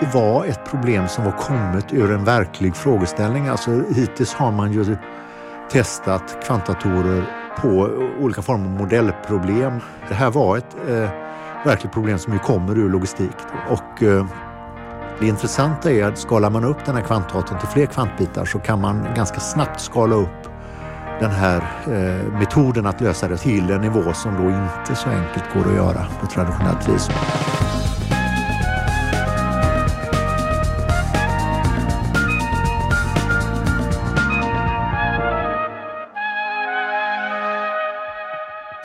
Det var ett problem som var kommet ur en verklig frågeställning. Alltså, hittills har man ju testat kvantdatorer på olika former av modellproblem. Det här var ett eh, verkligt problem som ju kommer ur logistik. Och, eh, det intressanta är att skalar man upp den här kvantdatorn till fler kvantbitar så kan man ganska snabbt skala upp den här eh, metoden att lösa det till en nivå som då inte så enkelt går att göra på traditionellt vis.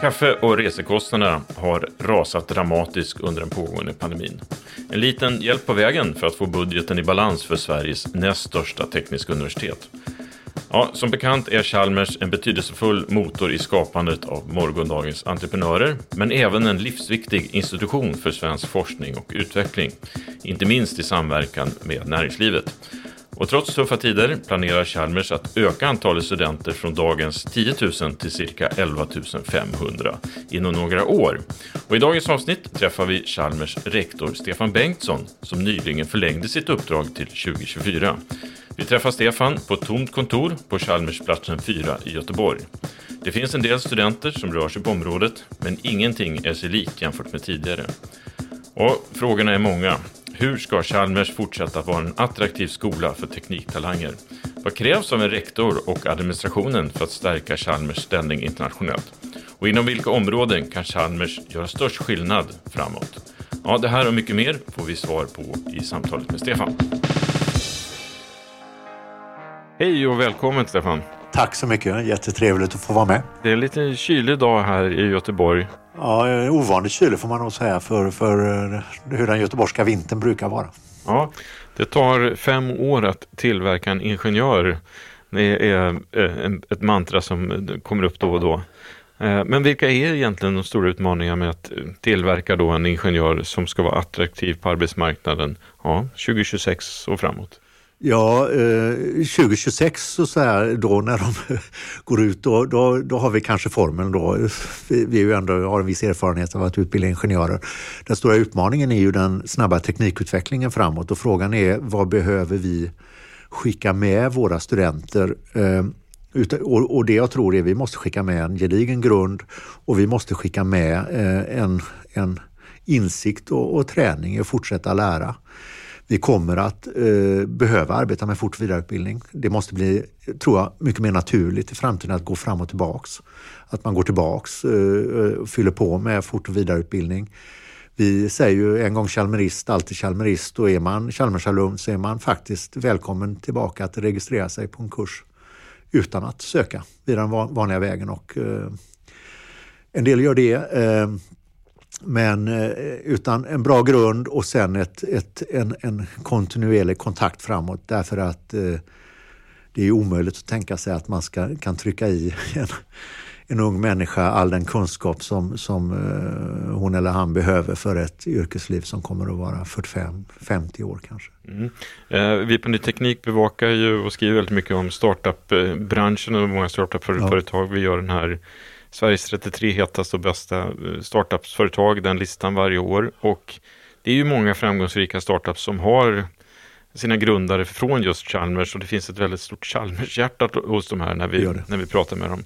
Kaffe och resekostnaderna har rasat dramatiskt under den pågående pandemin. En liten hjälp på vägen för att få budgeten i balans för Sveriges näst största tekniska universitet. Ja, som bekant är Chalmers en betydelsefull motor i skapandet av morgondagens entreprenörer, men även en livsviktig institution för svensk forskning och utveckling, inte minst i samverkan med näringslivet. Och trots tuffa tider planerar Chalmers att öka antalet studenter från dagens 10 000 till cirka 11 500 inom några år. Och I dagens avsnitt träffar vi Chalmers rektor Stefan Bengtsson som nyligen förlängde sitt uppdrag till 2024. Vi träffar Stefan på ett tomt kontor på Chalmersplatsen 4 i Göteborg. Det finns en del studenter som rör sig på området, men ingenting är sig likt jämfört med tidigare. Och frågorna är många. Hur ska Chalmers fortsätta vara en attraktiv skola för tekniktalanger? Vad krävs av en rektor och administrationen för att stärka Chalmers ställning internationellt? Och inom vilka områden kan Chalmers göra störst skillnad framåt? Ja, det här och mycket mer får vi svar på i samtalet med Stefan. Hej och välkommen Stefan. Tack så mycket, jättetrevligt att få vara med. Det är en lite kylig dag här i Göteborg. Ja, eh, ovanligt kylig får man nog säga för, för eh, hur den göteborgska vintern brukar vara. Ja, det tar fem år att tillverka en ingenjör. Det är eh, ett mantra som kommer upp då och då. Men vilka är egentligen de stora utmaningarna med att tillverka då en ingenjör som ska vara attraktiv på arbetsmarknaden ja, 2026 och framåt? Ja, eh, 2026 så, så här, då när de går ut, då, då, då har vi kanske formeln då. Vi, vi ju ändå, har en viss erfarenhet av att utbilda ingenjörer. Den stora utmaningen är ju den snabba teknikutvecklingen framåt och frågan är vad behöver vi skicka med våra studenter? Eh, ut- och, och det jag tror är vi måste skicka med en gedigen grund och vi måste skicka med eh, en, en insikt och, och träning i att fortsätta lära. Vi kommer att eh, behöva arbeta med fort och vidareutbildning. Det måste bli, tror jag, mycket mer naturligt i framtiden att gå fram och tillbaks. Att man går tillbaks eh, och fyller på med fort och vidareutbildning. Vi säger ju en gång Chalmerist, alltid Chalmerist och är man Chalmersalum så är man faktiskt välkommen tillbaka att registrera sig på en kurs utan att söka vid den vanliga vägen. Och, eh, en del gör det. Eh, Eh, men eh, utan en bra grund och sen ett, ett, en, en kontinuerlig kontakt framåt därför att eh, det är omöjligt att tänka sig att man ska, kan trycka i en, en ung människa all den kunskap som, som uh, hon eller han behöver för ett yrkesliv som kommer att vara 45-50 år kanske. Mm. Eh, vi på Ny Teknik bevakar ju och skriver väldigt mycket om startup-branschen och många startup-företag. Ja. Vi gör den här Sveriges 33 hetaste och bästa eh, startups-företag, den listan varje år. Och det är ju många framgångsrika startups som har sina grundare från just Chalmers och det finns ett väldigt stort Chalmers-hjärta hos de här när vi, när vi pratar med dem.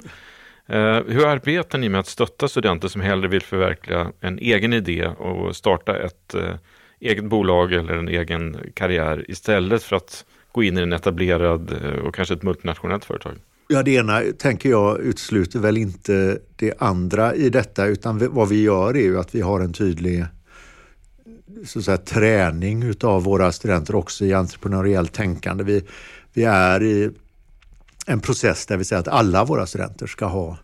Uh, hur arbetar ni med att stötta studenter som hellre vill förverkliga en egen idé och starta ett uh, eget bolag eller en egen karriär istället för att gå in i en etablerad uh, och kanske ett multinationellt företag? Ja, det ena tänker jag utesluter väl inte det andra i detta utan vad vi gör är ju att vi har en tydlig så att säga, träning utav våra studenter också i entreprenöriellt tänkande. Vi, vi är i en process där vi säger att alla våra studenter ska ha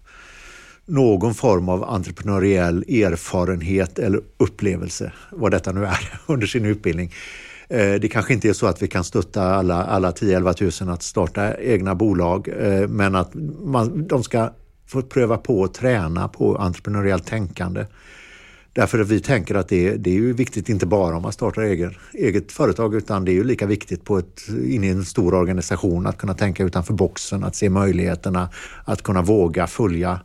någon form av entreprenöriell erfarenhet eller upplevelse, vad detta nu är, under sin utbildning. Eh, det kanske inte är så att vi kan stötta alla, alla 10-11 000 att starta egna bolag, eh, men att man, de ska få pröva på att träna på entreprenöriellt tänkande. Därför att vi tänker att det, det är ju viktigt inte bara om man startar eget, eget företag utan det är ju lika viktigt på ett, in i en stor organisation att kunna tänka utanför boxen, att se möjligheterna, att kunna våga följa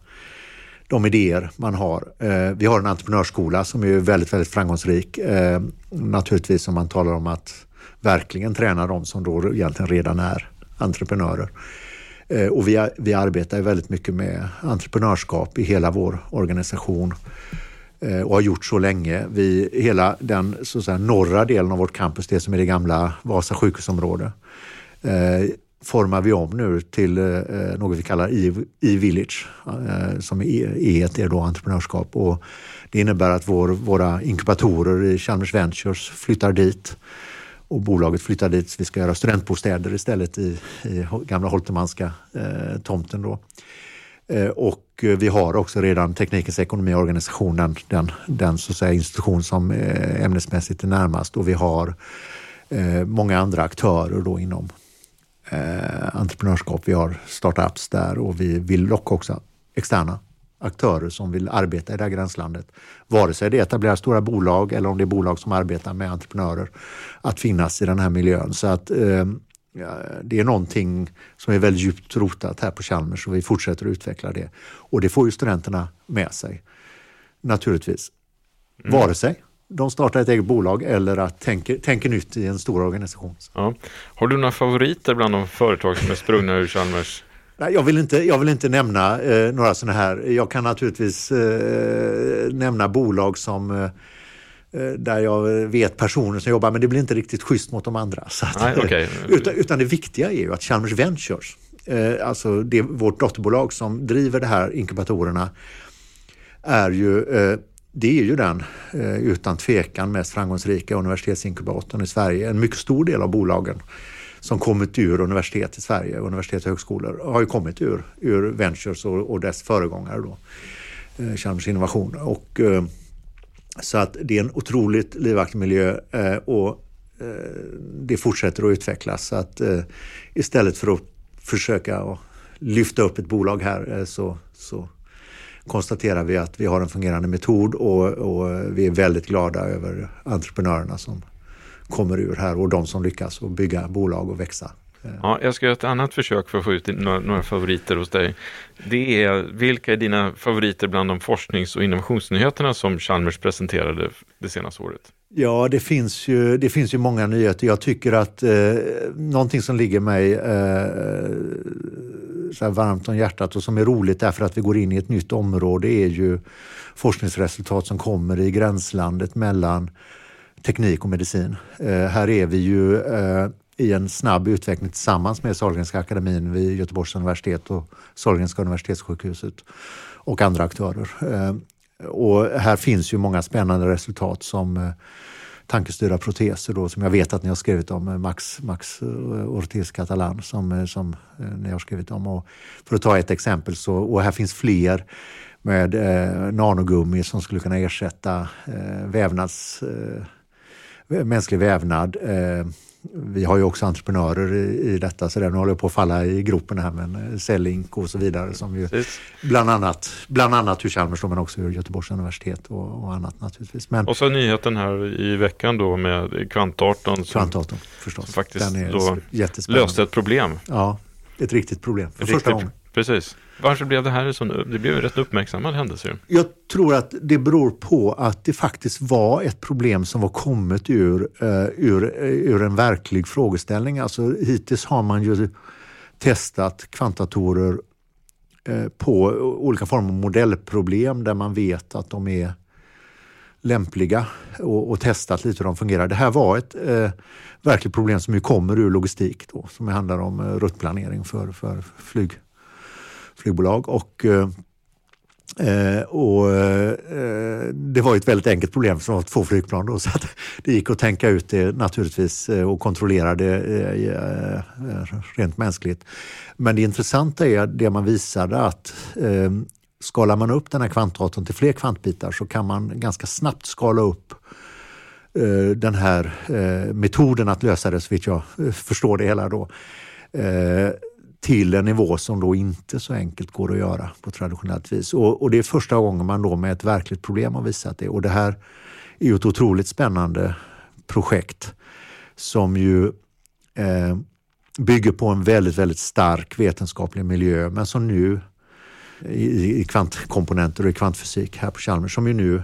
de idéer man har. Eh, vi har en entreprenörsskola som är väldigt, väldigt framgångsrik. Eh, naturligtvis om man talar om att verkligen träna de som då egentligen redan är entreprenörer. Eh, och vi, vi arbetar väldigt mycket med entreprenörskap i hela vår organisation och har gjort så länge. Vi, hela den så att säga, norra delen av vårt campus, det som är det gamla Vasa sjukhusområde, formar vi om nu till eh, eh något vi kallar e-, e-village, eh, som E är då entreprenörskap. Och det innebär att vår, våra inkubatorer i Chalmers Ventures flyttar dit och bolaget flyttar dit. Vi ska göra studentbostäder istället i, i gamla Holtermanska eh, tomten. Då. Eh, och vi har också redan Teknikens ekonomiorganisation, den, den, den så att säga, institution som ämnesmässigt är närmast och vi har eh, många andra aktörer då inom eh, entreprenörskap. Vi har startups där och vi vill locka också externa aktörer som vill arbeta i det här gränslandet. Vare sig det etablerar stora bolag eller om det är bolag som arbetar med entreprenörer att finnas i den här miljön. Så att eh, det är någonting som är väldigt djupt rotat här på Chalmers och vi fortsätter att utveckla det. Och det får ju studenterna med sig naturligtvis. Mm. Vare sig de startar ett eget bolag eller att tänker, tänker nytt i en stor organisation. Ja. Har du några favoriter bland de företag som är sprungna ur Chalmers? Nej, jag, vill inte, jag vill inte nämna eh, några sådana här. Jag kan naturligtvis eh, nämna bolag som eh, eh, där jag vet personer som jobbar, men det blir inte riktigt schysst mot de andra. Att, Nej, okay. utan, utan, det viktiga är ju att Chalmers Ventures, eh, alltså det, vårt dotterbolag som driver de här inkubatorerna, är ju eh, det är ju den eh, utan tvekan mest framgångsrika universitetsinkubatorn i Sverige. En mycket stor del av bolagen som kommit ur universitet i Sverige, universitet och högskolor, har ju kommit ur, ur Ventures och, och dess föregångare då, eh, Chalmers Innovation. Och, eh, så att det är en otroligt livaktig miljö och det fortsätter att utvecklas. Så att istället för att försöka lyfta upp ett bolag här så, så konstaterar vi att vi har en fungerande metod och, och vi är väldigt glada över entreprenörerna som kommer ur här och de som lyckas att bygga bolag och växa. Ja, jag ska göra ett annat försök för att få ut några, några, favoriter hos dig. Det är, vilka är dina favoriter bland de forsknings och innovationsnyheterna som Chalmers presenterade det senaste året? Ja, det finns ju, det finns ju många nyheter. Jag tycker att eh, någonting som ligger mig eh, så varmt om hjärtat och som är roligt därför att vi går in i ett nytt område är ju forskningsresultat som kommer i gränslandet mellan teknik och medicin. Eh, här är vi ju eh, i en snabb utveckling tillsammans med Sahlgrenska akademin vid Göteborgs universitet och Sahlgrenska universitetssjukhuset och andra aktörer. Eh, och här finns ju många spännande resultat som eh, tankestyrda proteser då, som jag vet att ni har skrivit om, eh, Max, Max eh, Ortiz Catalan som, eh, som ni har skrivit om. Och för att ta ett exempel, så, och här finns fler med eh, nanogummi som skulle kunna ersätta eh, vävnads, eh, mänsklig vävnad. Eh, vi har ju också entreprenörer i, i detta så nu håller jag på att falla i gropen här med Cellink och så vidare som ju bland annat, bland annat ur Chalmers men också ur Göteborgs universitet och, och, annat naturligtvis. Men, och så nyheten här i veckan då med kvantdatorn. Kvantdatorn förstås. Som faktiskt då löste ett problem. Ja, ett riktigt problem för första gången. Precis. Varför blev det här en sån, det blev en rätt uppmärksammad händelse? Jag tror att det beror på att det faktiskt var ett problem som var kommet ur, eh, ur, eh, ur en verklig frågeställning. Alltså hittills har man ju testat kvantdatorer eh, på olika former av modellproblem där man vet att de är lämpliga och, och, testat lite hur de fungerar. Det här var ett eh, verkligt problem som ju kommer ur logistik då, som handlar om eh, ruttplanering för, för flyg flygbolag. Och, eh, eh, och eh, det var ett väldigt enkelt problem som var två flygplan. Då, så att det gick att tänka ut det naturligtvis eh, och kontrollera det eh, rent mänskligt. Men det intressanta är det man visade att skalar man upp den här kvantdatorn till fler kvantbitar så kan man ganska snabbt skala upp den här metoden att lösa det, så vitt jag förstår det hela då till en nivå som då inte så enkelt går att göra på traditionellt vis. Och, och det är första gången man då med ett verkligt problem har visat det. Och det här är ju ett otroligt spännande projekt som ju eh, bygger på en väldigt, väldigt stark vetenskaplig miljö men som nu i, i kvantkomponenter och i kvantfysik här på Chalmers som ju nu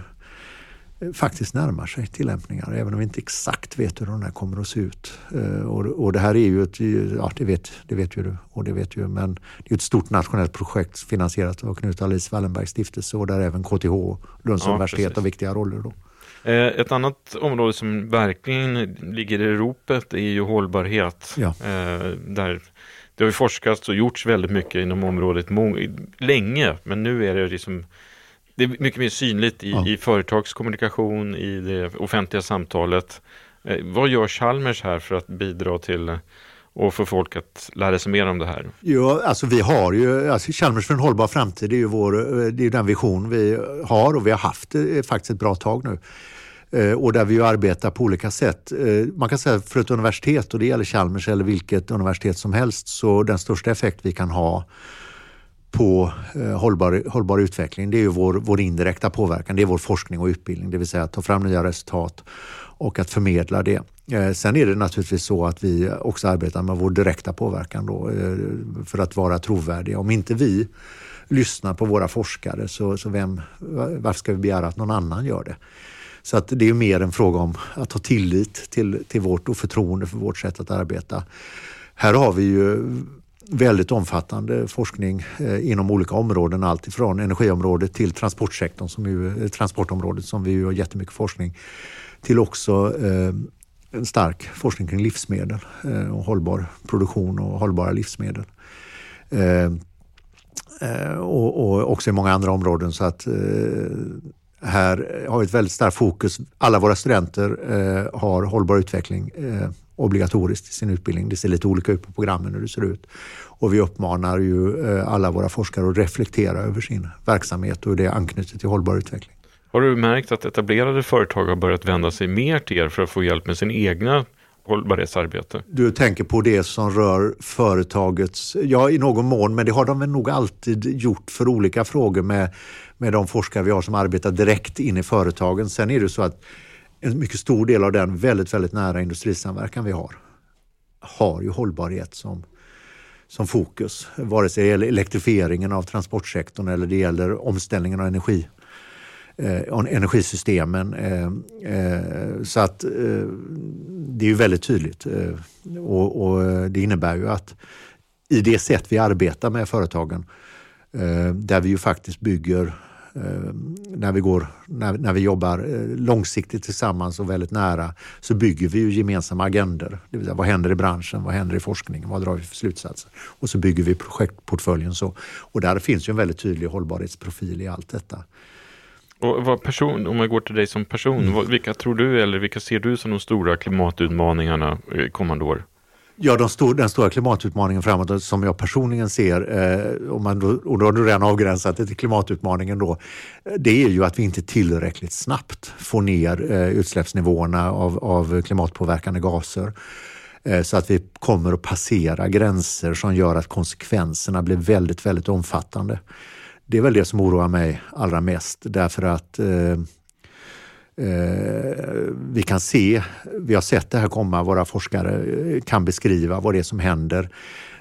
faktiskt närmar sig tillämpningar, även om vi inte exakt vet hur de där kommer att se ut. Eh, och, och det här är ju ett, ja det vet, det vet ju du och det vet ju, men det är ett stort nationellt projekt finansierat av Knut Alice Wallenbergs stiftelse och där även KTH, Lunds ja, universitet precis. har viktiga roller. Då. Eh, ett annat område som verkligen ligger i ropet är ju hållbarhet. Ja. Eh, där det har ju forskats och gjorts väldigt mycket inom området länge, men nu är det liksom det är mycket mer synligt i, ja. i företagskommunikation, i det offentliga samtalet. Eh, vad gör Chalmers här för att bidra till och få folk att lära sig mer om det här? Ja, alltså vi har ju, alltså Chalmers för en hållbar framtid, är ju vår, det är den vision vi har och vi har haft faktiskt ett bra tag nu. Eh, och där vi arbetar på olika sätt. Eh, man kan säga för ett universitet, och det gäller Chalmers eller vilket universitet som helst, så den största effekt vi kan ha på eh, hållbar, hållbar utveckling, det är ju vår, vår indirekta påverkan. Det är vår forskning och utbildning, det vill säga att ta fram nya resultat och att förmedla det. Eh, sen är det naturligtvis så att vi också arbetar med vår direkta påverkan då, eh, för att vara trovärdiga. Om inte vi lyssnar på våra forskare så, så vem, varför ska vi begära att någon annan gör det? Så att det är mer en fråga om att ha tillit till, till vårt och förtroende för vårt sätt att arbeta. Här har vi ju väldigt omfattande forskning eh, inom olika områden. Allt ifrån energiområdet till transportsektorn, som ju, eh, transportområdet som vi ju har jättemycket forskning. Till också eh, en stark forskning kring livsmedel eh, och hållbar produktion och hållbara livsmedel. Eh, eh och, och, också i många andra områden. så att eh, här eh, har vi ett väldigt starkt fokus. Alla våra studenter eh, har hållbar utveckling eh, obligatoriskt i sin utbildning. Det ser lite olika ut på programmen hur det ser ut. Och vi uppmanar ju eh, alla våra forskare att reflektera över sin verksamhet och hur det anknyter till hållbar utveckling. Har du märkt att etablerade företag har börjat vända sig mer till er för att få hjälp med sin egna hållbarhetsarbete? Du tänker på det som rör företagets, ja i någon mån, men det har de väl nog alltid gjort för olika frågor med, med de forskare vi har som arbetar direkt in i företagen. Sen är det så att en mycket stor del av den väldigt, väldigt nära industrisamverkan vi har har ju hållbarhet som, som fokus. Vare sig det gäller elektrifieringen av transportsektorn eller det gäller omställningen av energi, eh, energisystemen. Eh, eh, så att eh, det är ju väldigt tydligt eh, och, och, eh, det innebär ju att i det sätt vi arbetar med företagen eh, där vi ju faktiskt bygger eh, när vi, går, när, när vi jobbar eh, långsiktigt tillsammans och väldigt nära så bygger vi ju gemensamma agender. Det vill säga, vad händer i branschen? Vad händer i forskningen? Vad drar vi för slutsatser? Och så bygger vi projektportföljen så. Och där finns ju en väldigt tydlig hållbarhetsprofil i allt detta. Och vad person, om jag går till dig som person, mm. vilka tror du eller vilka ser du som de stora klimatutmaningarna kommande år? Ja, de stor, den stora klimatutmaningen framåt som jag personligen ser, eh, och, man då, och då har du redan avgränsat det till klimatutmaningen då, det är ju att vi inte tillräckligt snabbt får ner eh, utsläppsnivåerna av, av klimatpåverkande gaser. Eh, så att vi kommer att passera gränser som gör att konsekvenserna blir väldigt, väldigt omfattande. Det är väl det som oroar mig allra mest därför att eh, Eh, vi kan se, vi har sett det här komma, våra forskare eh, kan beskriva vad det är som händer.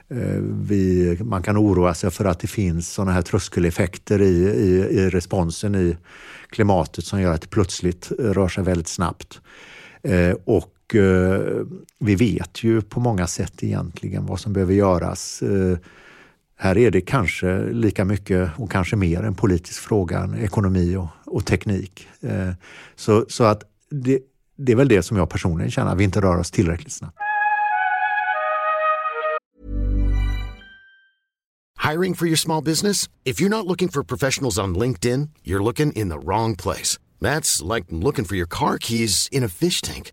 Eh, vi, man kan oroa sig för att det finns sådana här tröskeleffekter i, i, i responsen i klimatet som gör att det plötsligt rör sig väldigt snabbt. Eh, och eh, vi vet ju på många sätt egentligen vad som behöver göras. Eh, här är det kanske lika mycket och kanske mer en politisk fråga än ekonomi och, och teknik. Eh, så, så att det, det är väl det som jag personligen känner, att vi inte rör oss tillräckligt snabbt. Hiring for your small business? If you're not looking for professionals on LinkedIn, you're looking in the wrong place. That's like looking for your car keys in a fish tank.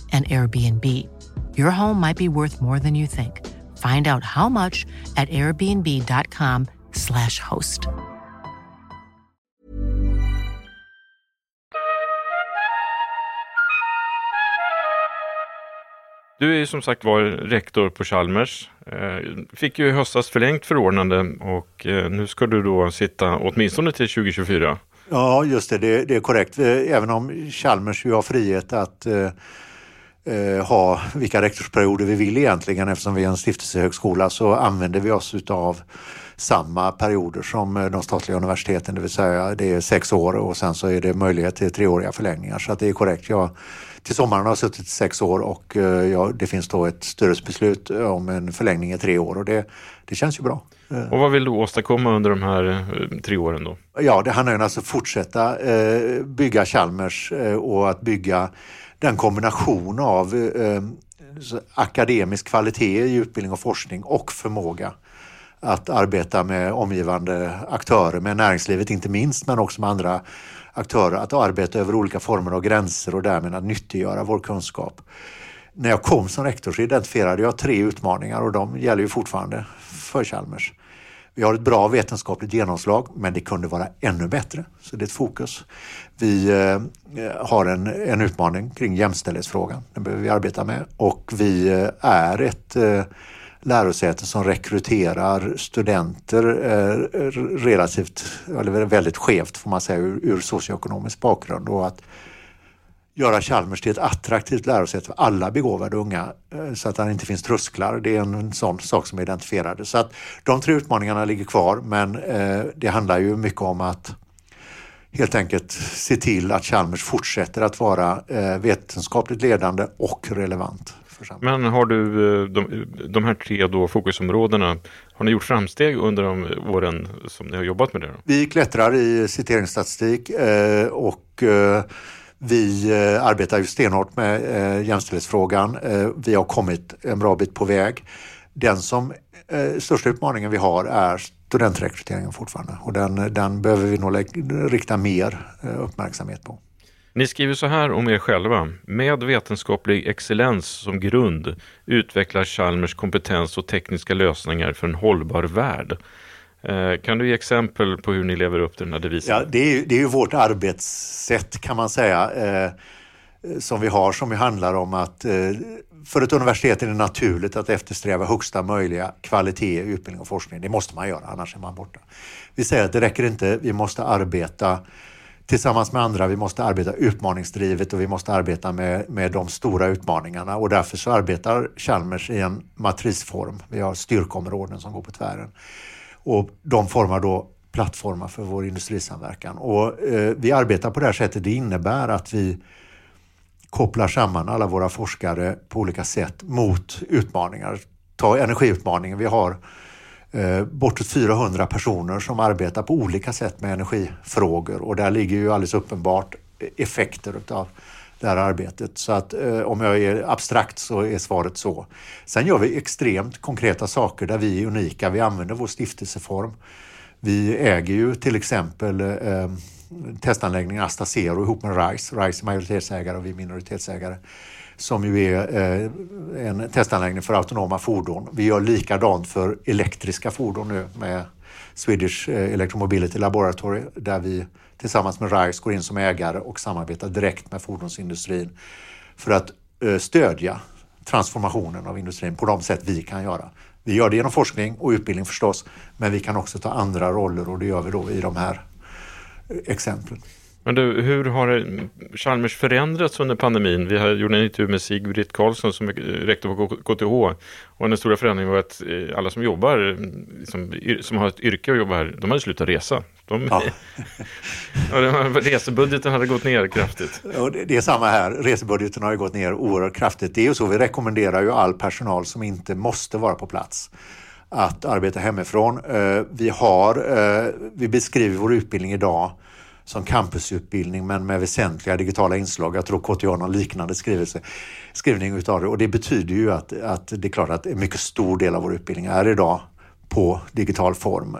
an Airbnb. Your home might be worth more than you think. Find out how much at airbnb.com slash host. Du är ju som sagt var rektor på Chalmers. Eh, fick ju i höstas förlängt förordnande och eh, nu ska du då sitta åtminstone till 2024. Ja, just det, det, det är korrekt. Eh, även om Chalmers ju har frihet att eh, eh, ha vilka rektorsperioder vi vill egentligen eftersom vi är en stiftelsehögskola så använder vi oss av samma perioder som eh, de statliga universiteten, det vill säga det är sex år och sen så är det möjlighet till treåriga förlängningar. Så att det är korrekt. Jag till sommaren har jag suttit sex år och eh, ja, det finns då ett styrelsebeslut om en förlängning i tre år och det, det känns ju bra. Och vad vill du åstadkomma under de här eh, tre åren då? Ja, det handlar ju alltså fortsätta eh, bygga Chalmers eh, och att bygga den kombination av eh, akademisk kvalitet i utbildning och forskning och förmåga att arbeta med omgivande aktörer, med näringslivet inte minst, men också med andra aktörer, att arbeta över olika former av gränser och därmed att nyttiggöra vår kunskap. När jag kom som rektor så identifierade jag tre utmaningar och de gäller ju fortfarande för Chalmers. Vi har ett bra vetenskapligt genomslag, men det kunde vara ännu bättre. Så det är ett fokus. Vi eh, har en, en utmaning kring jämställdhetsfrågan. Den behöver vi arbeta med och vi eh, är ett eh, som rekryterar studenter eh, relativt, eller väldigt skevt får man säga, ur, ur socioekonomisk bakgrund. Och att göra Chalmers till ett attraktivt lärosäte för alla begåvade unga eh, så att det inte finns trösklar. Det är en sån sak som är identifierade. Så att de tre utmaningarna ligger kvar men eh, det handlar ju mycket om att helt enkelt se till att Chalmers fortsätter att vara eh, vetenskapligt ledande och relevant. Men har du de, de här tre då fokusområdena, har ni gjort framsteg under de åren som ni har jobbat med det? Då? Vi klättrar i citeringsstatistik och vi eh, arbetar ju stenhårt med eh, jämställdhetsfrågan. Eh, vi har kommit en bra bit på väg. Den som största utmaningen vi har är studentrekryteringen fortfarande och den, den behöver vi nog rikta mer uppmärksamhet på. Ni skriver så här om er själva. Med vetenskaplig excellens som grund utvecklar Chalmers kompetens och tekniska lösningar för en hållbar värld. Eh, kan du ge exempel på hur ni lever upp till den här devisen? Ja, det, är, det är ju vårt arbetssätt kan man säga eh, som vi har som handlar om att eh, för ett universitet är det naturligt att eftersträva högsta möjliga kvalitet i utbildning och forskning. Det måste man göra, annars är man borta. Vi säger att det räcker inte, vi måste arbeta tillsammans med andra, vi måste arbeta utmaningsdrivet och vi måste arbeta med, med de stora utmaningarna och därför så arbetar Chalmers i en matrisform. Vi har styrkområden som går på tvären. Och de formar då plattformar för vår industrisamverkan. Och, eh, vi arbetar på det här sättet. Det innebär att vi kopplar samman alla våra forskare på olika sätt mot utmaningar. Ta energiutmaningen. Vi har eh, bortåt 400 personer som arbetar på olika sätt med energifrågor och där ligger ju alldeles uppenbart effekter utav det här arbetet. Så att eh, om jag är abstrakt så är svaret så. Sen gör vi extremt konkreta saker där vi är unika. Vi använder vår stiftelseform. Vi äger ju till exempel eh, testanläggningen Asta Zero ihop med RISE. RISE är majoritetsägare och vi är minoritetsägare som ju är eh, en testanläggning för autonoma fordon. Vi gör likadant för elektriska fordon nu med Swedish eh, Electromobility Laboratory där vi tillsammans med RISE går in som ägare och samarbetar direkt med fordonsindustrin för att eh, stödja transformationen av industrin på de sätt vi kan göra. Vi gör det genom forskning och utbildning förstås, men vi kan också ta andra roller och det gör vi då i de här eh, exemplen. Men du, hur har Chalmers förändrats under pandemin? Vi har gjort en intervju med Sigbritt Karlsson som är eh, rektor på KTH och den stora förändringen var att alla som jobbar, mm, liksom, som, som har ett yrke och jobbar här, de hade slutat resa. De, ja. resebudgeten hade gått ner kraftigt. Ja, det, det är samma här, resebudgeten har ju gått ner oerhört kraftigt. Det är ju så, vi rekommenderar ju all personal som inte måste vara på plats att arbeta hemifrån. Eh, vi, har, eh, vi beskriver vår utbildning idag som campusutbildning men med väsentliga digitala inslag. Jag tror KTH har någon liknande skrivelse, skrivning utav det och det betyder ju att, att det är klart att en mycket stor del av vår utbildning är idag på digital form.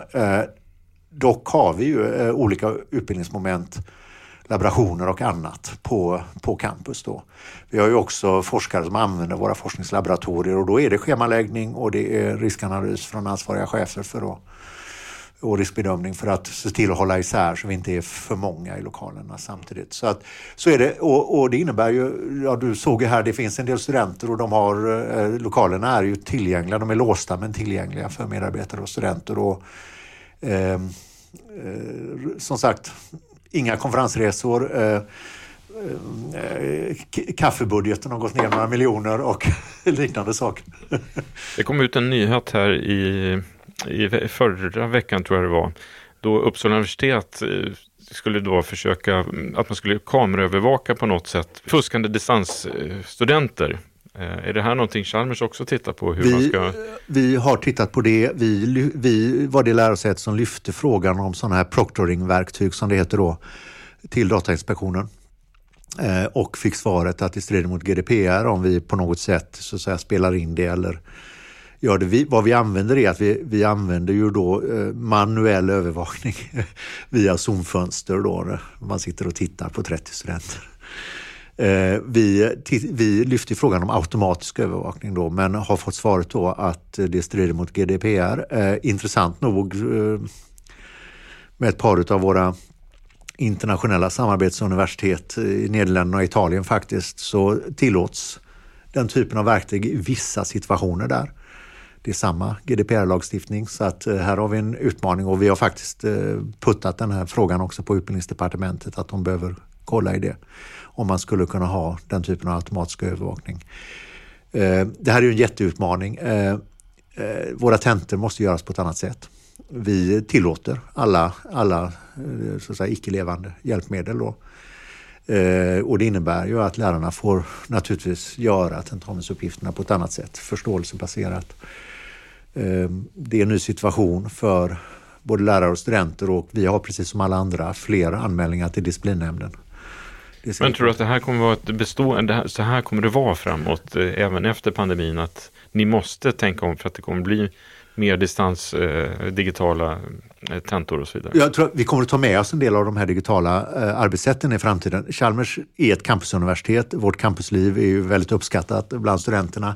Dock har vi ju eh, olika utbildningsmoment laborationer och annat på, på campus. Då. Vi har ju också forskare som använder våra forskningslaboratorier och då är det schemaläggning och det är riskanalys från ansvariga chefer för att och riskbedömning för att se till att hålla isär så vi inte är för många i lokalerna samtidigt. Så, att, så är det och, och det innebär ju, ja du såg ju här, det finns en del studenter och de har, eh, lokalerna är ju tillgängliga, de är låsta men tillgängliga för medarbetare och studenter. Och, Ehm, eh, eh, som sagt, inga konferensresor. Eh, eh, eh kaffebudgeten har gått ner några miljoner och liknande saker. Det kom ut en nyhet här i i förra veckan tror jag det var, då Uppsala universitet eh, skulle då försöka mm, att man skulle kameraövervaka på något sätt fuskande distansstudenter. Eh, är det här någonting Chalmers också tittar på? Hur vi, man ska... vi har tittat på det. Vi, vi var det lärosäte som lyfte frågan om sådana här proctoring-verktyg som det heter då till Datainspektionen eh, och fick svaret att det strider mot GDPR om vi på något sätt så säga, spelar in det eller gör det. Vi, vad vi använder är att vi, vi använder ju då eh, manuell övervakning via Zoom-fönster då man sitter och tittar på 30 studenter. Eh, vi, vi lyfter frågan om automatisk övervakning då men har fått svaret då att det strider mot GDPR. Eh, intressant nog eh, med ett par av våra internationella samarbetsuniversitet i Nederländerna och Italien faktiskt så tillåts den typen av verktyg i vissa situationer där. Det är samma GDPR-lagstiftning så att eh, här har vi en utmaning och vi har faktiskt eh, puttat den här frågan också på utbildningsdepartementet att de behöver kolla i det. Om man skulle kunna ha den typen av automatisk övervakning. Eh, det här är ju en jätteutmaning. Eh, eh, våra tentor måste göras på ett annat sätt. Vi tillåter alla, alla så att säga, icke-levande hjälpmedel. Då. och det innebär ju att lärarna får naturligtvis göra tentamensuppgifterna på ett annat sätt, förståelsebaserat. Det är en ny situation för både lärare och studenter och vi har precis som alla andra fler anmälningar till disciplinnämnden. Men tror du att det här kommer vara ett bestående, så här kommer det vara framåt eh, även efter pandemin att ni måste tänka om för att det kommer bli mer distans, eh, digitala eh, tentor och så vidare? Jag tror att vi kommer att ta med oss en del av de här digitala eh, arbetssätten i framtiden. Chalmers är ett campusuniversitet. Vårt campusliv är ju väldigt uppskattat bland studenterna.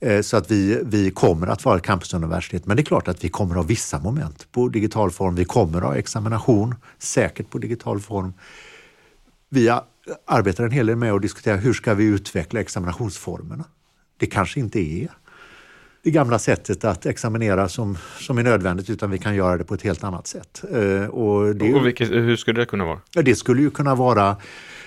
Eh, så att vi, vi kommer att vara ett campusuniversitet. Men det är klart att vi kommer att ha vissa moment på digital form. Vi kommer att ha examination, säkert på digital form. Vi arbetar en hel del med att diskutera hur ska vi utveckla examinationsformerna. Det kanske inte är det gamla sättet att examinera som, som är nödvändigt utan vi kan göra det på ett helt annat sätt. Eh, och, det, och vilket, hur skulle det kunna vara? Det skulle ju kunna vara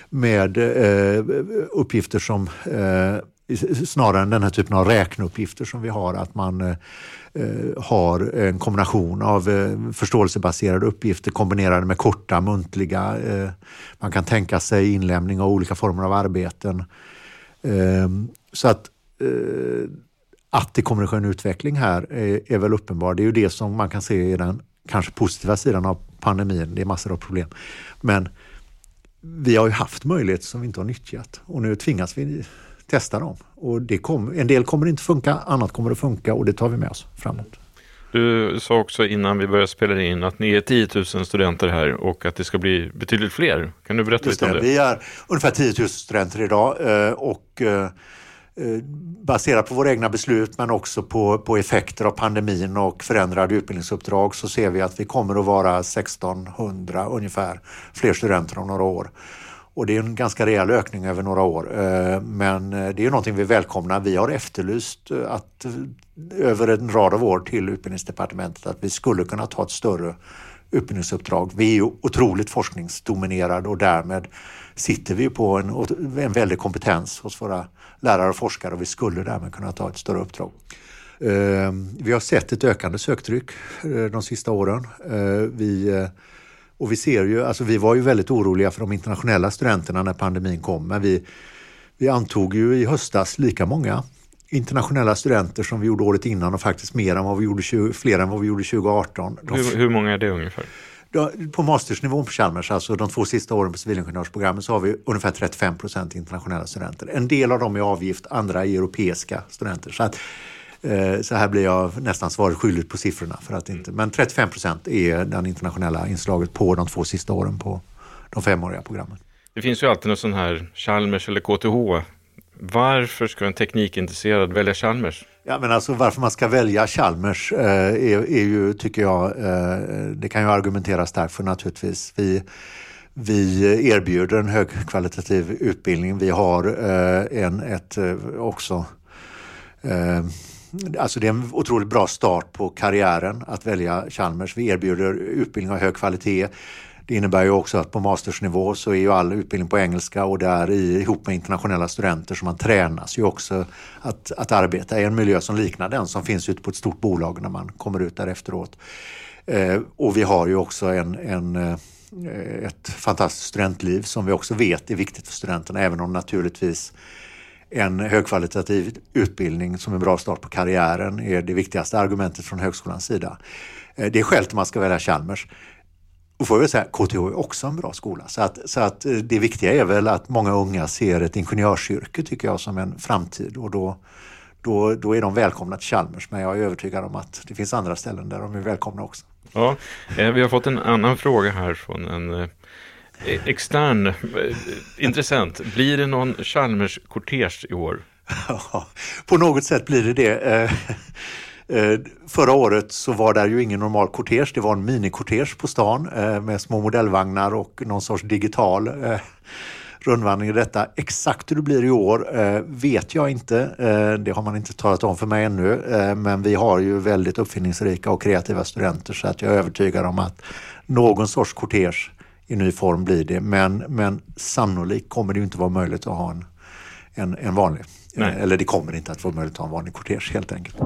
med eh, uppgifter som eh, snarare än den här typen av räkneuppgifter som vi har, att man eh, eh, Eh, har en kombination av eh, förståelsebaserade uppgifter kombinerade med korta muntliga. Eh, man kan tänka sig inlämning av olika former av arbeten. Ehm, så att eh, att det kommer att ske en utveckling här är, är väl uppenbart. Det är ju det som man kan se i den kanske positiva sidan av pandemin. Det är massor av problem. Men vi har ju haft möjligheter som vi inte har nyttjat och nu tvingas vi testa dem. Och det kom, en del kommer inte funka, annat kommer att funka och det tar vi med oss framåt. Du sa också innan vi började spela in att ni är 10 000 studenter här och att det ska bli betydligt fler. Kan du berätta lite om det? Vi är ungefär 10 000 studenter idag eh, och eh, eh, baserat på våra egna beslut men också på, på effekter av pandemin och förändrade utbildningsuppdrag så ser vi att vi kommer att vara 1600 ungefär fler studenter om några år. Och det är en ganska rejäl ökning över några år. Eh, men eh, det är någonting vi välkomnar. Vi har efterlyst eh, att över en rad av år till Utbildningsdepartementet att vi skulle kunna ta ett större utbildningsuppdrag. Vi är ju otroligt forskningsdominerade och därmed sitter vi på en, en väldig kompetens hos våra lärare och forskare och vi skulle därmed kunna ta ett större uppdrag. Vi har sett ett ökande söktryck de sista åren. Vi och vi ser ju, alltså vi var ju väldigt oroliga för de internationella studenterna när pandemin kom, men vi, vi antog ju i höstas lika många internationella studenter som vi gjorde året innan och faktiskt mer än vad vi gjorde, fler än vad vi gjorde 2018. Hur, hur många är det ungefär? På mastersnivån på Chalmers, alltså de två sista åren på civilingenjörsprogrammet, så har vi ungefär 35 procent internationella studenter. En del av dem är avgift, andra är europeiska studenter. Så att så här blir jag nästan svaret skyldig på siffrorna. För att inte, men 35 procent är det internationella inslaget på de två sista åren på de femåriga programmen. Det finns ju alltid någon sån här Chalmers eller KTH. Varför ska en teknikintresserad välja Chalmers? Ja, men alltså varför man ska välja Chalmers eh, är, är, ju, tycker jag, eh, det kan ju argumenteras därför naturligtvis. Vi, vi erbjuder en högkvalitativ utbildning. Vi har eh, en, ett eh, också eh, Alltså det är en otroligt bra start på karriären att välja Chalmers. Vi erbjuder utbildning av hög kvalitet. Det innebär ju också att på mastersnivå så är ju all utbildning på engelska och det är ihop med internationella studenter så man tränas ju också att, att arbeta i en miljö som liknar den som finns ute på ett stort bolag när man kommer ut där efteråt. Eh, och vi har ju också en, en eh, ett fantastiskt studentliv som vi också vet är viktigt för studenterna även om naturligtvis en högkvalitativ utbildning som en bra start på karriären är det viktigaste argumentet från högskolans sida. Eh, det är skälet till man ska välja Chalmers. Och får jag säga, KTH är också en bra skola. Så att, så att eh, det viktiga är väl att många unga ser ett ingenjörsyrke tycker jag som en framtid och då, då, då är de välkomna till Chalmers. Men jag är övertygad om att det finns andra ställen där de är välkomna också. Ja, eh, vi har fått en annan fråga här från en Eh, Eh, extern intressent, intressant. Blir det någon Chalmers-kortege i år? på något sätt blir det det. Eh, förra året så var det ju ingen normal kortege, det var en minikortege på stan med små modellvagnar och någon sorts digital rundvandring i detta. Exakt hur det blir i år vet jag inte. Det har man inte talat om för mig ännu. Men vi har ju väldigt uppfinningsrika och kreativa studenter så att jag är övertygad om att någon sorts kortege i ny form blir det. Men, men sannolikt kommer det inte vara möjligt att ha en, en, en vanlig. Nej. Eller det kommer inte att vara möjligt att ha en vanlig kortege helt enkelt.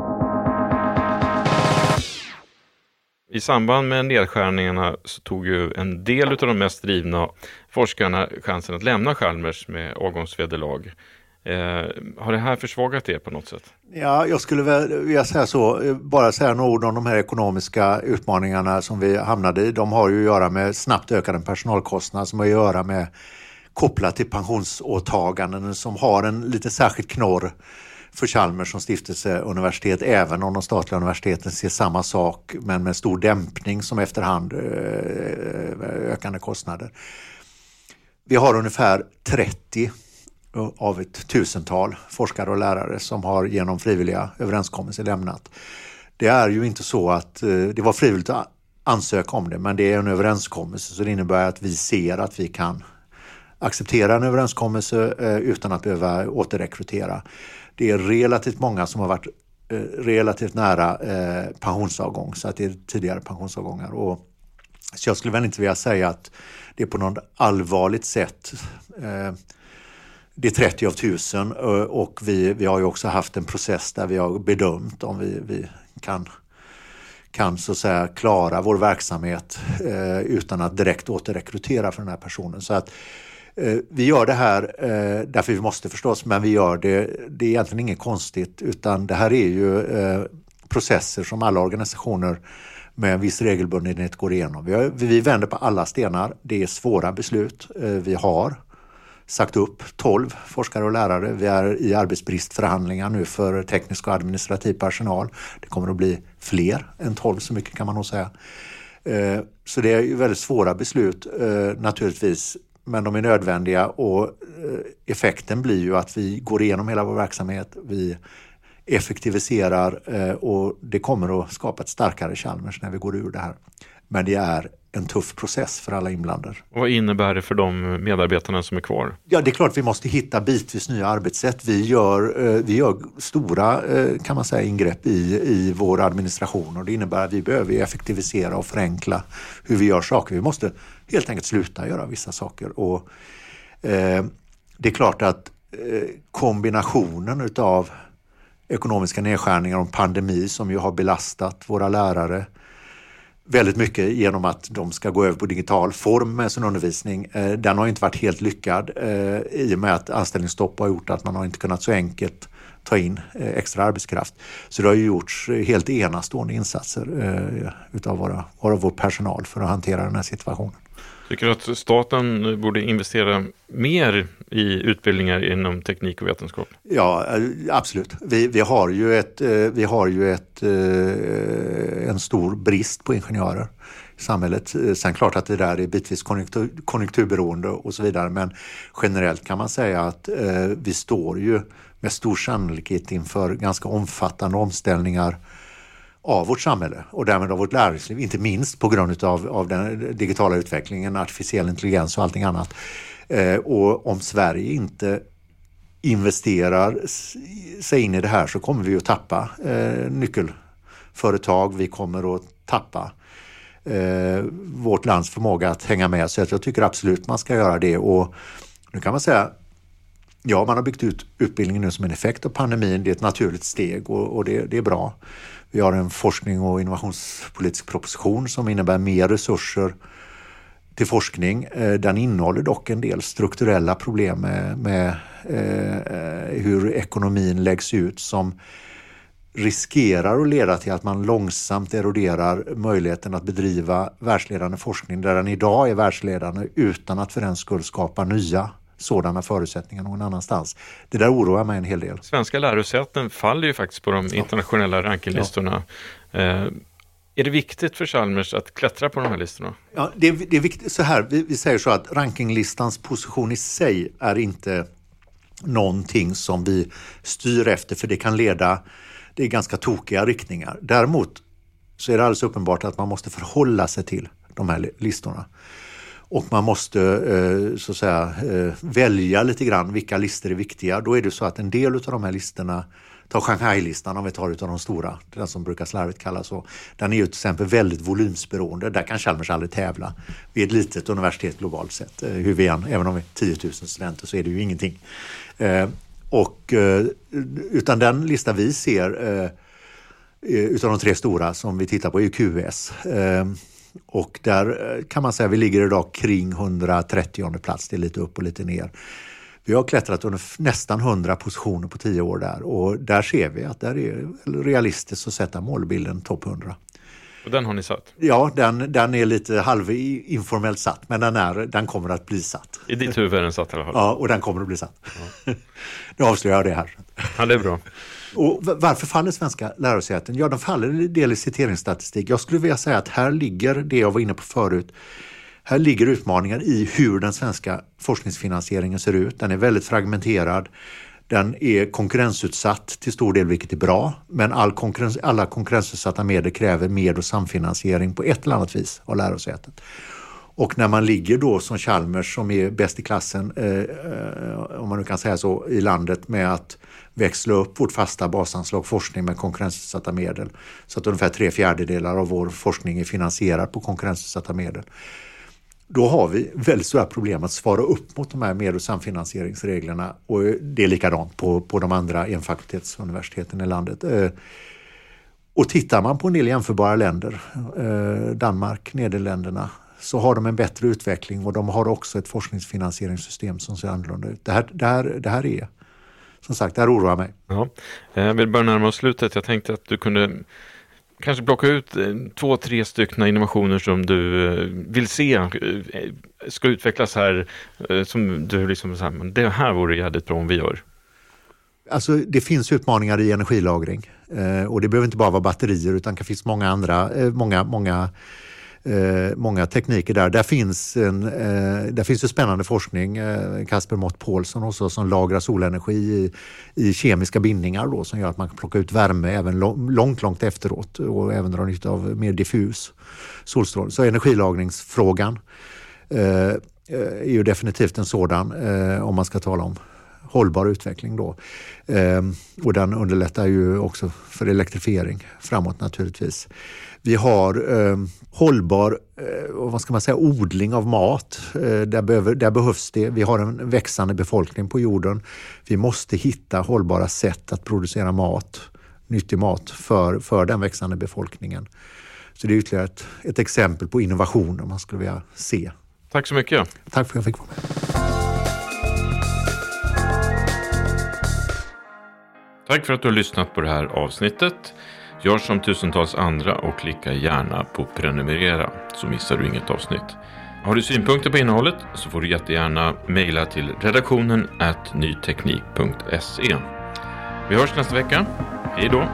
I samband med nedskärningarna så tog ju en del av de mest drivna forskarna chansen att lämna Chalmers med avgångsvederlag. Eh, har det här försvagat er på något sätt? Ja, jag skulle vilja säga så, bara säga några ord om de här ekonomiska utmaningarna som vi hamnade i. De har ju att göra med snabbt ökade personalkostnader som har att göra med kopplat till pensionsåtaganden som har en lite särskild knorr för Chalmers som stiftelseuniversitet, även om de statliga universiteten ser samma sak, men med stor dämpning som efterhand eh, ökande kostnader. Vi har ungefär 30 av ett tusental forskare och lärare som har genom frivilliga överenskommelser lämnat. Det är ju inte så att eh, det var frivilligt att ansöka om det, men det är en överenskommelse så det innebär att vi ser att vi kan acceptera en överenskommelse eh, utan att behöva återrekrytera. Det är relativt många som har varit eh, relativt nära pensionsavgång, så att det är tidigare pensionsavgångar. Och, så jag skulle väl inte vilja säga att det är på något allvarligt sätt det är 30 av 1000 eh, och vi, vi har ju också haft en process där vi har bedömt om vi, vi kan, kan så att säga klara vår verksamhet eh, utan att direkt återrekrytera för den här personen. Så att Eh, vi gör det här eh, därför vi måste förstås, men vi gör det, det är egentligen inget konstigt utan det här är ju eh, processer som alla organisationer med en viss regelbundenhet går igenom. Vi, har, vi vänder på alla stenar. Det är svåra beslut. Eh, vi har sagt upp 12 forskare och lärare. Vi är i arbetsbristförhandlingar nu för teknisk och administrativ personal. Det kommer att bli fler än 12, så mycket kan man nog säga. Eh, så det är väldigt svåra beslut eh, naturligtvis men de är nödvändiga och eh, effekten blir ju att vi går igenom hela vår verksamhet. Vi effektiviserar och det kommer att skapa ett starkare Chalmers när vi går ur det här. Men det är en tuff process för alla inblandade. Vad innebär det för de medarbetarna som är kvar? Ja, det är klart vi måste hitta bitvis nya arbetssätt. Vi gör, eh, vi gör stora kan man säga, ingrepp i, i vår administration och det innebär att vi behöver effektivisera och förenkla hur vi gör saker. Vi måste helt enkelt sluta göra vissa saker. Och, eh, det är klart att eh, kombinationen utav ekonomiska nedskärningar och pandemi som ju har belastat våra lärare väldigt mycket genom att de ska gå över på digital form med sin undervisning. Eh, den har inte varit helt lyckad eh, i och med att anställningsstopp har gjort att man har inte kunnat så enkelt ta in eh, extra arbetskraft. Så det har ju gjorts helt enastående insatser utav våra, vår personal för att hantera den här situationen. Tycker du att staten borde investera mer i utbildningar inom teknik och vetenskap? Ja, eh, absolut. Vi, vi har ju, ett, eh, vi har ju ett, eh, en stor brist på ingenjörer i samhället. Sen klart att det där är bitvis konjunktur, konjunkturberoende och så vidare, men generellt kan man säga att vi står ju med stor sannolikhet inför ganska omfattande omställningar av vårt samhälle och därmed av vårt näringsliv, inte minst på grund av, av den digitala utvecklingen, artificiell intelligens och allting annat. Eh, och om Sverige inte investerar sig in i det här så kommer vi att tappa eh, nyckelföretag, vi kommer att tappa eh, vårt lands förmåga att hänga med. Så jag tycker absolut man ska göra det. Och nu kan man säga Ja, man har byggt ut utbildningen nu som en effekt av pandemin. Det är ett naturligt steg och, och det, det, är bra. Vi har en forskning och innovationspolitisk proposition som innebär mer resurser till forskning. Eh, den innehåller dock en del strukturella problem med, med eh, hur ekonomin läggs ut som riskerar att leda till att man långsamt eroderar möjligheten att bedriva världsledande forskning där den idag är världsledande utan att för den skull skapa nya sådana förutsättningar någon annanstans. Det där oroar mig en hel del. Svenska lärosäten faller ju faktiskt på de internationella rankinglistorna. Ja. Eh, är det viktigt för Chalmers att klättra på de här listorna? Ja, det är, det är viktigt. Så här, vi, vi säger så att rankinglistans position i sig är inte någonting som vi styr efter för det kan leda, är ganska tokiga riktningar. Däremot så är det alldeles uppenbart att man måste förhålla sig till de här listorna och man måste eh, så att säga eh, välja lite grann vilka listor är viktiga. Då är det så att en del av de här listorna Ta Shanghai-listan om vi tar utav de stora, den som brukar slarvigt kallas så. Den är ju till exempel väldigt volymsberoende. Där kan Chalmers aldrig tävla. Vi är ett litet universitet globalt sett. Eh, hur vi än, även om vi är 10 000 studenter så är det ju ingenting. Och, utan den lista vi ser utav de tre stora som vi tittar på är QS. Och där eh, kan man säga att vi ligger idag kring 130 plats. Det är lite upp och lite ner. Vi har klättrat under nästan 100 positioner på 10 år där och där ser vi att där är realistiskt att sätta målbilden topp 100. Och den har ni satt? Ja, den, den är lite halvinformellt satt, men den, är, den kommer att bli satt. I ditt huvud är den satt i alla fall? Ja, och den kommer att bli satt. Ja. nu avslöjar jag det här. Ja, det är bra. Och varför faller svenska lärosäten? Ja, de faller en del i citeringsstatistik. Jag skulle vilja säga att här ligger det jag var inne på förut. Här ligger utmaningar i hur den svenska forskningsfinansieringen ser ut. Den är väldigt fragmenterad. Den är konkurrensutsatt till stor del, vilket är bra. Men all konkurrens, alla konkurrensutsatta medel kräver med och samfinansiering på ett eller annat vis av lärosätet. Och när man ligger då som Chalmers som är bäst i klassen, eh, eh om man nu kan säga så, i landet med att växla upp vårt fasta basanslag forskning med konkurrensutsatta medel. Så att ungefär tre fjärdedelar av vår forskning är finansierad på konkurrensutsatta medel. Då har vi väldigt stora problem att svara upp mot de här med och samfinansieringsreglerna och det är likadant på, på de andra enfakultetsuniversiteten i landet. Eh, och tittar man på en del jämförbara länder, eh, Danmark, Nederländerna, så har de en bättre utveckling och de har också ett forskningsfinansieringssystem som ser annorlunda ut. Det här, det här, det här är, som sagt, det här oroar mig. Ja, eh, jag vill börja närma oss slutet. Jag tänkte att du kunde kanske plocka ut eh, två, tre stycken innovationer som du eh, vill se ska utvecklas här, som du liksom säger, det här vore jävligt bra om vi gör. Alltså, det finns utmaningar i energilagring och det behöver inte bara vara batterier utan det finns många andra, många, många eh, många tekniker där. Där finns, en, eh, där finns ju spännande forskning. Eh, Kasper Mott Paulsson också som lagrar solenergi i, i kemiska bindningar då, som gör att man kan plocka ut värme även långt, långt efteråt och även dra nytta av mer diffus solstrålning. Så energilagringsfrågan eh, eh, är ju definitivt en sådan eh, om man ska tala om hållbar utveckling då. Eh, och den underlättar ju också för elektrifiering framåt naturligtvis. Vi har eh, hållbar eh, vad ska man säga, odling av mat. Eh, där, behöver, där behövs det. Vi har en växande befolkning på jorden. Vi måste hitta hållbara sätt att producera mat, nyttig mat för, för den växande befolkningen. Så det är ytterligare ett, ett exempel på innovationer man skulle vilja se. Tack så mycket. Tack för att jag fick vara med. Tack för att du har lyssnat på det här avsnittet. Gör som tusentals andra och klicka gärna på prenumerera så missar du inget avsnitt. Har du synpunkter på innehållet så får du jättegärna mejla till redaktionen nyteknik.se. Vi hörs nästa vecka. Hej då!